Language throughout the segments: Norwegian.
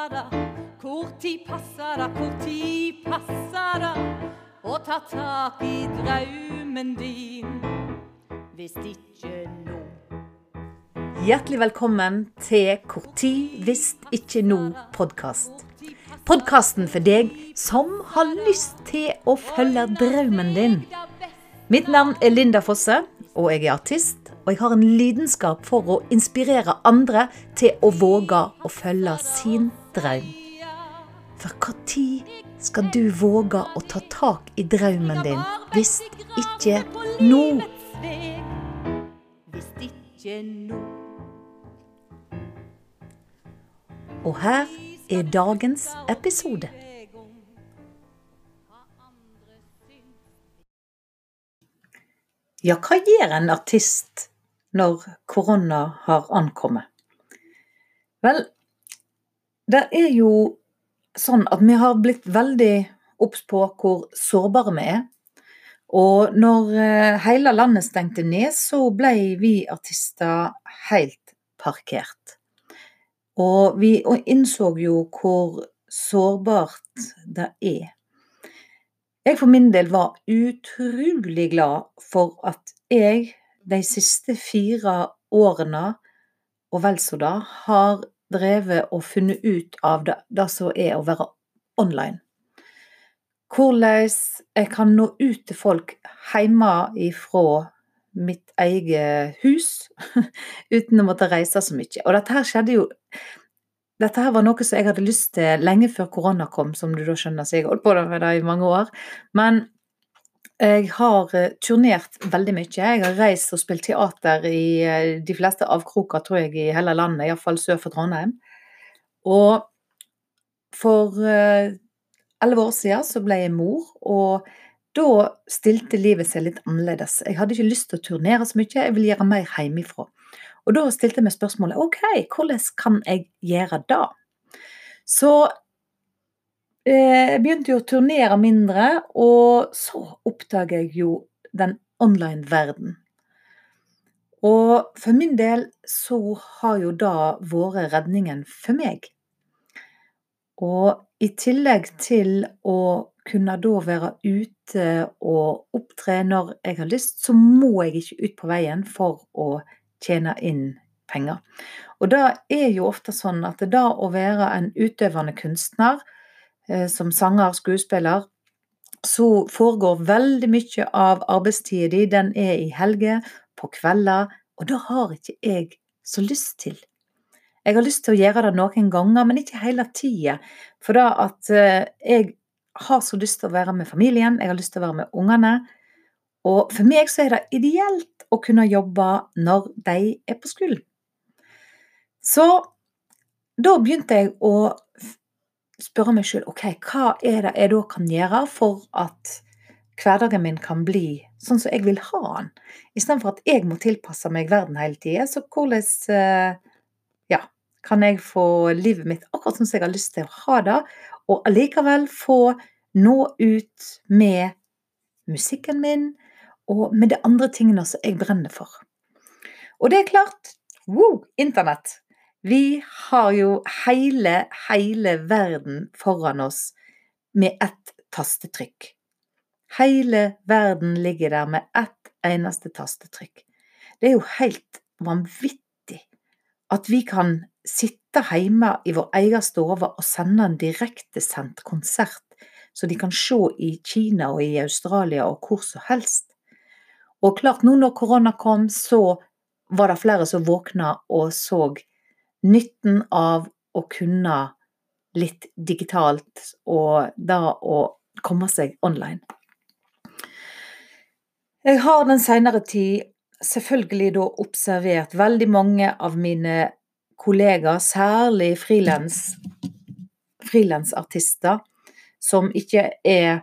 passer det? Hvor tid passer det, hvor tid passer det å ta tak i drømmen din? Hvis ikke nå Hjertelig velkommen til Hvor tid hvis ikke nå-podkast. Podkasten for deg som har lyst til å følge drømmen din. Mitt navn er Linda Fosse, og jeg er artist. Og jeg har en lidenskap for å inspirere andre til å våge å følge sin drøm. For når skal du våge å ta tak i drømmen din, hvis ikke nå? Hvis ikke nå Og her er dagens episode. Ja, hva gjør en artist når korona har ankommet? Vel, det er jo sånn at vi har blitt veldig obs på hvor sårbare vi er. Og når eh, hele landet stengte ned, så ble vi artister helt parkert. Og vi innså jo hvor sårbart det er. Jeg for min del var utrolig glad for at jeg de siste fire årene, og vel så da, har drevet og funnet ut av det, det som er å være online. Hvordan jeg kan nå ut til folk hjemme ifra mitt eget hus uten å måtte reise så mye. Og dette her skjedde jo Dette her var noe som jeg hadde lyst til lenge før korona kom, som du da skjønner, så jeg holdt på med det i mange år. Men jeg har eh, turnert veldig mye. Jeg har reist og spilt teater i eh, de fleste avkroker, tror jeg, i hele landet, iallfall sør for Trondheim. Og for eh, elleve år siden så ble jeg mor, og da stilte livet seg litt annerledes. Jeg hadde ikke lyst til å turnere så mye, jeg ville gjøre mer hjemmefra. Og da stilte jeg meg spørsmålet OK, hvordan kan jeg gjøre det? Så jeg begynte jo å turnere mindre, og så oppdager jeg jo den online-verden. Og for min del så har jo da vært redningen for meg. Og i tillegg til å kunne da være ute og opptre når jeg har lyst, så må jeg ikke ut på veien for å tjene inn penger. Og det er jo ofte sånn at det da å være en utøvende kunstner, eh, som sanger, skuespiller, så foregår veldig mye av arbeidstida di, den er i helger, på kvelder, og da har ikke jeg så lyst til. Jeg har lyst til å gjøre det noen ganger, men ikke hele tida. For da at eh, jeg har så lyst til å være med familien, jeg har lyst til å være med ungene. Og for meg så er det ideelt å kunne jobbe når de er på skolen. Så da begynte jeg å spørre meg sjøl ok, hva er det jeg da kan gjøre for at hverdagen min kan bli sånn som jeg vil ha den, istedenfor at jeg må tilpasse meg verden hele tida. Så hvordan eh, ja, kan jeg få livet mitt akkurat sånn som jeg har lyst til å ha det, og allikevel få nå ut med musikken min og med de andre tingene som jeg brenner for. Og det er klart wow, internett! Vi har jo hele, hele verden foran oss med ett tastetrykk. Hele verden ligger der med ett eneste tastetrykk. Det er jo helt vanvittig at vi kan sitte hjemme i vår egen stue og sende en direktesendt konsert så de kan se i Kina og i Australia og hvor som helst. Og klart, nå når korona kom, så var det flere som våkna og så nytten av å kunne litt digitalt og da å komme seg online. Jeg har den senere tid selvfølgelig da observert veldig mange av mine kollegaer, særlig frilansartister, som ikke er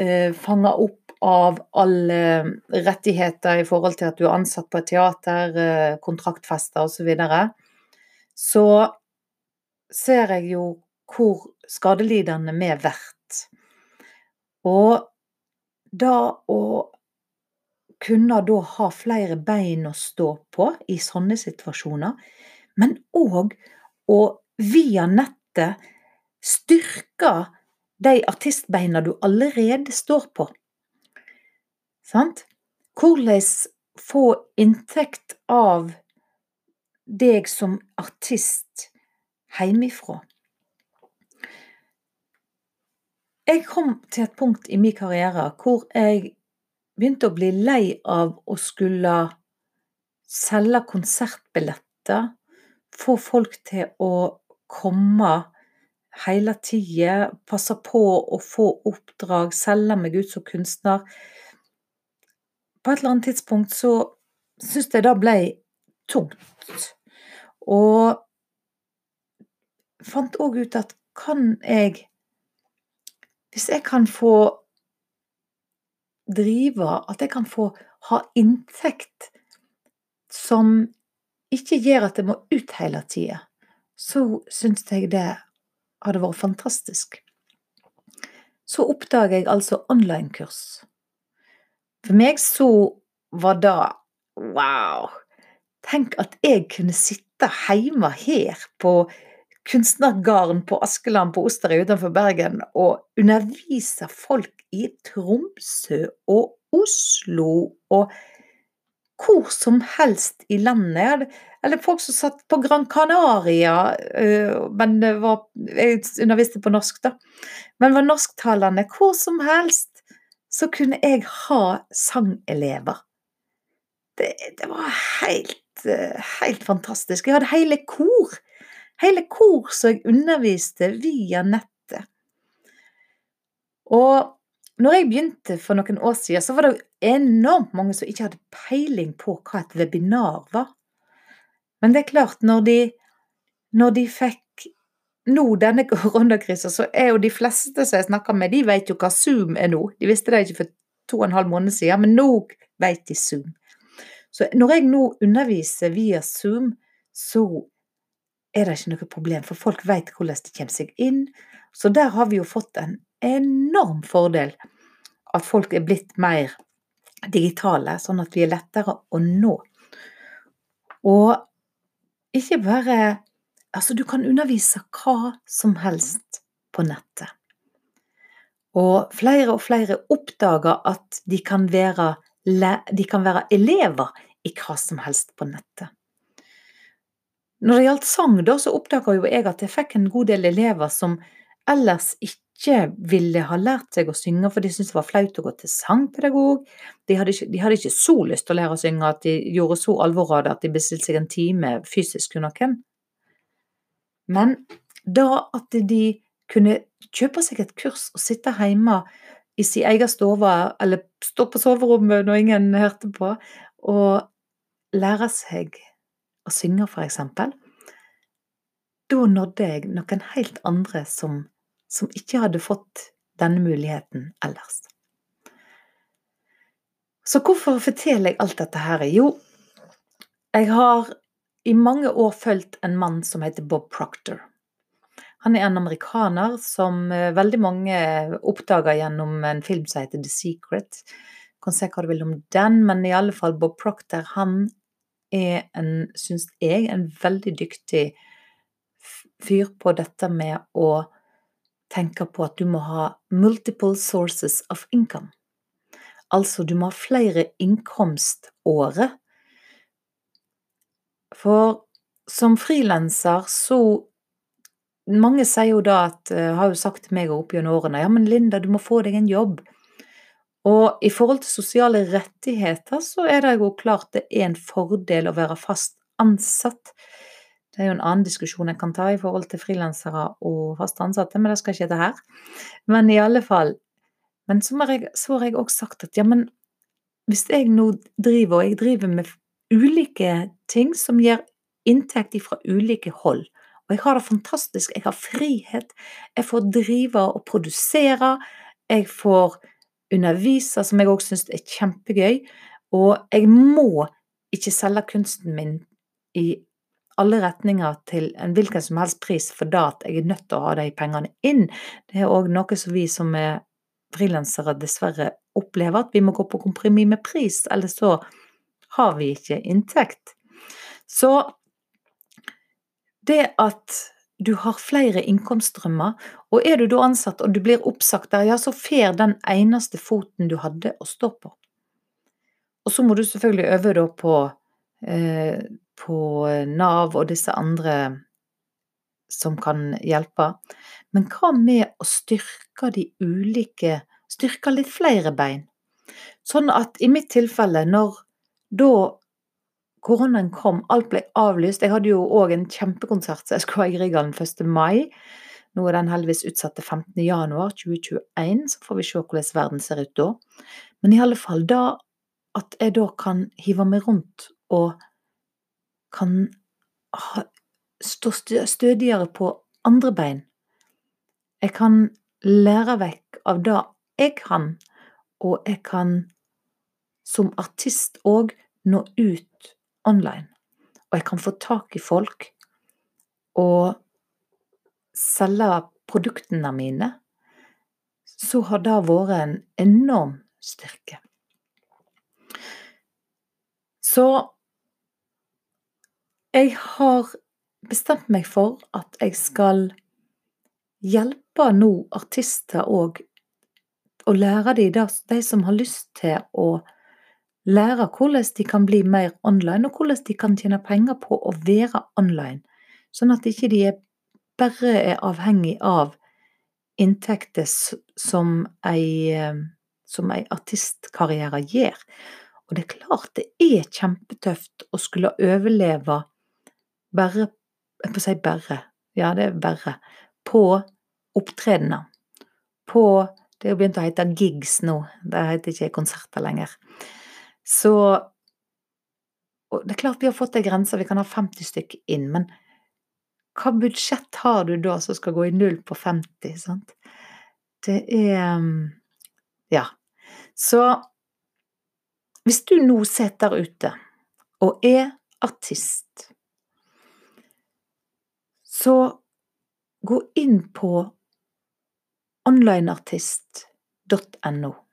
eh, fanga opp av alle rettigheter i forhold til at du er ansatt på et teater, eh, kontraktfester osv., videre, så ser jeg jo hvor skadelidende vi blir. Og da å kunne da ha flere bein å stå på i sånne situasjoner, men òg å via nettet styrke de artistbeina du allerede står på. Sant? Hvordan få inntekt av deg som artist hjemmefra. Jeg kom til et punkt i min karriere hvor jeg begynte å bli lei av å skulle selge konsertbilletter, få folk til å komme hele tida, passe på å få oppdrag, selge meg ut som kunstner. På et eller annet tidspunkt så syntes jeg det ble tungt. Og fant òg ut at kan jeg hvis jeg kan få drive, at jeg kan få ha inntekt som ikke gjør at jeg må ut hele tida, så syns jeg det hadde vært fantastisk. Så oppdager jeg altså online-kurs. For meg så var det wow! Tenk at jeg kunne sitte hjemme her på kunstnergarden på Askeland på Osterøy utenfor Bergen og undervise folk i Tromsø og Oslo og hvor som helst i landet. Eller folk som satt på Gran Canaria, øh, men var, jeg underviste på norsk, da. Men var norsktalende. Hvor som helst så kunne jeg ha sangelever. Det, det var helt, helt fantastisk. Jeg hadde hele kor Hele kor som jeg underviste via nettet. Og når jeg begynte for noen år siden, så var det enormt mange som ikke hadde peiling på hva et webinar var. Men det er klart, når de, når de fikk nå denne koronakrisa, så er jo de fleste som jeg snakker med, de vet jo hva Zoom er nå. De visste det ikke for to og en halv måned siden, men nå vet de Zoom. Så når jeg nå underviser via Zoom, så er det ikke noe problem, for folk vet hvordan de kommer seg inn. Så der har vi jo fått en enorm fordel. At folk er blitt mer digitale, sånn at vi er lettere å nå. Og ikke bare Altså, du kan undervise hva som helst på nettet. Og flere og flere oppdager at de kan være, de kan være elever i hva som helst på nettet. Når det gjaldt sang, da, så oppdaga jo jeg at jeg fikk en god del elever som ellers ikke ville ha lært seg å synge, for de syntes det var flaut å gå til sangpedagog. De hadde, ikke, de hadde ikke så lyst til å lære å synge at de gjorde så alvor av det at de bestilte seg en time fysisk hos noen. Men da at de kunne kjøpe seg et kurs og sitte hjemme i sin egen stue, eller stå på soverommet når ingen hørte på, og lære seg å synge, for eksempel, da nådde jeg noen helt andre som, som ikke hadde fått denne muligheten ellers. Så hvorfor forteller jeg alt dette her? Jo, jeg har i mange år fulgt en mann som heter Bob Proctor. Han er en amerikaner som eh, veldig mange oppdager gjennom en film som heter The Secret. Du kan se hva du vil om den, men i alle fall Bob Proctor han er en, syns jeg, en veldig dyktig fyr på dette med å tenke på at du må ha multiple sources of income. Altså, du må ha flere innkomståret. For som frilanser så Mange sier jo da at uh, Har jo sagt til meg opp gjennom årene Ja, men Linda, du må få deg en jobb. Og i forhold til sosiale rettigheter så er det jo klart det er en fordel å være fast ansatt. Det er jo en annen diskusjon jeg kan ta i forhold til frilansere og fast ansatte, men det skal ikke det her. Men i alle fall Men så har jeg, så har jeg også sagt at ja, men hvis jeg nå driver, og jeg driver med ulike ting som gir inntekt fra ulike hold, og jeg har det fantastisk, jeg har frihet, jeg får drive og produsere, jeg får underviser, som jeg òg syns er kjempegøy. Og jeg må ikke selge kunsten min i alle retninger til en hvilken som helst pris, for da at jeg er nødt til å ha de pengene inn. Det er òg noe som vi som er frilansere dessverre opplever, at vi må gå på kompromiss med pris, eller så har vi ikke inntekt. Så det at du har flere innkomststrømmer. Og er du da ansatt og du blir oppsagt der, ja, så fer den eneste foten du hadde å stå på. Og så må du selvfølgelig øve da på, eh, på Nav og disse andre som kan hjelpe. Men hva med å styrke de ulike Styrke litt flere bein? Sånn at i mitt tilfelle, når da koronaen kom, alt ble avlyst Jeg hadde jo òg en kjempekonsert som jeg skulle ha i Grieghallen 1. mai. Nå er den heldigvis utsatt til 15. januar 2021, så får vi se hvordan verden ser ut da. Men i alle fall, da at jeg da kan hive meg rundt og kan stå stødigere på andre bein. Jeg kan lære vekk av det jeg kan, og jeg kan som artist òg nå ut online. Og jeg kan få tak i folk og selge produktene mine. Så har det vært en enorm styrke. Så jeg har bestemt meg for at jeg skal hjelpe nå artister òg, og lære de, de som har lyst til å lære hvordan de kan bli mer online, og hvordan de kan tjene penger på å være online, sånn at ikke de bare er avhengig av inntekter som ei, eh, som ei artistkarriere gir. Og det er klart det er kjempetøft å skulle overleve bare Jeg får si bare, ja det er bare, på opptredener. På Det jo begynt å hete gigs nå, det heter ikke konserter lenger. Så Det er klart vi har fått ei grense, vi kan ha 50 stykk inn, men hva budsjett har du da som skal gå i null på 50, sant? Det er mm, Ja. Så hvis du nå sitter der ute og er artist, så gå inn på onlineartist.no.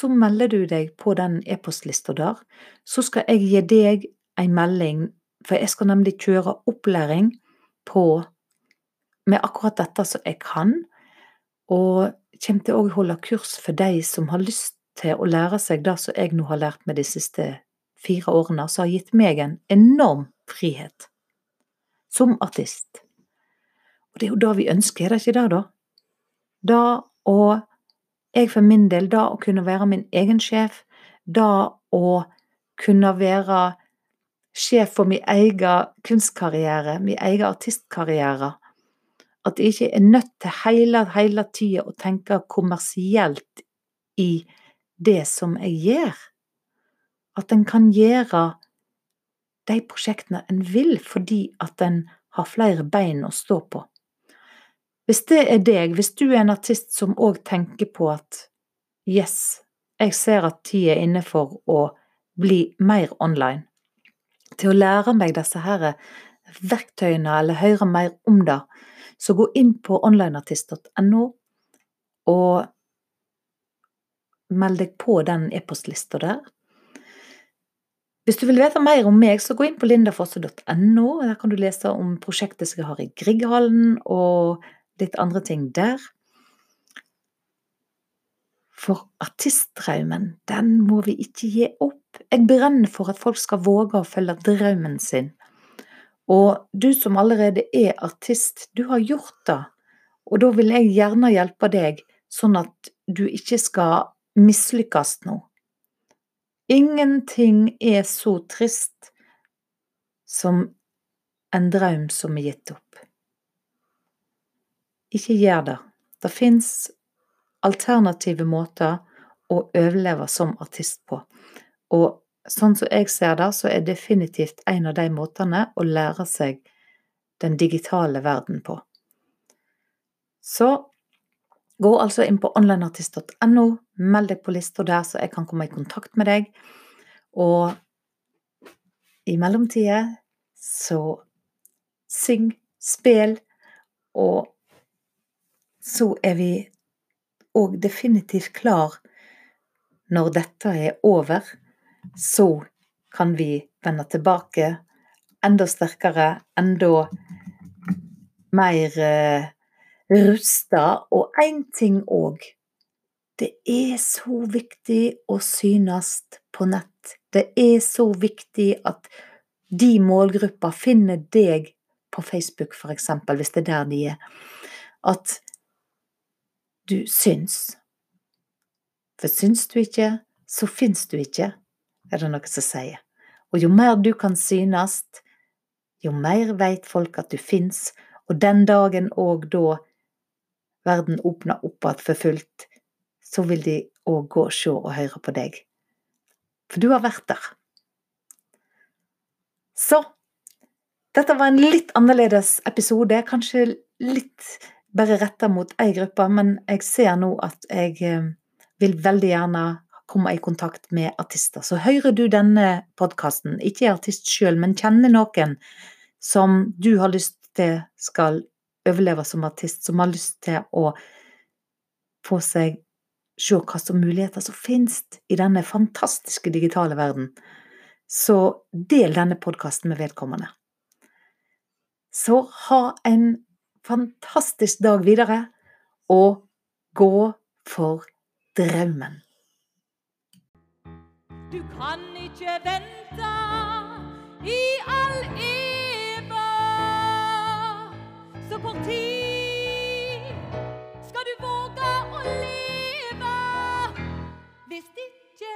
Så melder du deg på den e-postlista der. Så skal jeg gi deg en melding, for jeg skal nemlig kjøre opplæring på med akkurat dette som jeg kan. Og kommer til å holde kurs for de som har lyst til å lære seg det som jeg nå har lært meg de siste fire årene, som har gitt meg en enorm frihet som artist. Og det er jo det vi ønsker, er det ikke det, da? Da å jeg for min del, da å kunne være min egen sjef, da å kunne være sjef for min egen kunstkarriere, min egen artistkarriere. At jeg ikke er nødt til hele, hele tida å tenke kommersielt i det som jeg gjør. At en kan gjøre de prosjektene en vil, fordi at en har flere bein å stå på. Hvis det er deg, hvis du er en artist som òg tenker på at yes, jeg ser at tida er inne for å bli mer online, til å lære meg disse her verktøyene eller høre mer om det, så gå inn på onlineartist.no og meld deg på den e-postlista der. Hvis du vil vite mer om meg, så gå inn på lindafosse.no. Der kan du lese om prosjektet som jeg har i Grieghallen, og litt andre ting der. For artistdrømmen, den må vi ikke gi opp. Jeg brenner for at folk skal våge å følge drømmen sin. Og du som allerede er artist, du har gjort det. Og da vil jeg gjerne hjelpe deg, sånn at du ikke skal mislykkes nå. Ingenting er så trist som en drøm som er gitt opp. Ikke gjør det. Det fins alternative måter å overleve som artist på. Og sånn som jeg ser det, så er definitivt en av de måtene å lære seg den digitale verden på. Så gå altså inn på onlineartist.no, meld deg på lista der, så jeg kan komme i kontakt med deg. Og i mellomtida så syng, spill og så er vi òg definitivt klar når dette er over. Så kan vi vende tilbake enda sterkere, enda mer eh, rusta. Og én ting òg. Det er så viktig å synes på nett. Det er så viktig at de målgruppa finner deg på Facebook, f.eks., hvis det er der de er. At du syns. For syns du ikke, så fins du ikke, er det noe som sier. Og jo mer du kan synes, jo mer veit folk at du fins, og den dagen òg da verden åpner opp igjen for fullt, så vil de òg gå og se og høre på deg. For du har vært der. Så dette var en litt annerledes episode, kanskje litt bare retta mot ei gruppe, men jeg ser nå at jeg eh, vil veldig gjerne komme i kontakt med artister. Så hører du denne podkasten, ikke er artist sjøl, men kjenner noen som du har lyst til skal overleve som artist, som har lyst til å få seg se hva som muligheter som finnes i denne fantastiske digitale verden, så del denne podkasten med vedkommende. Så ha en fantastisk dag videre, og gå for drømmen. Du kan ikke vente i all evig. Så kort tid skal du våge å leve hvis ikke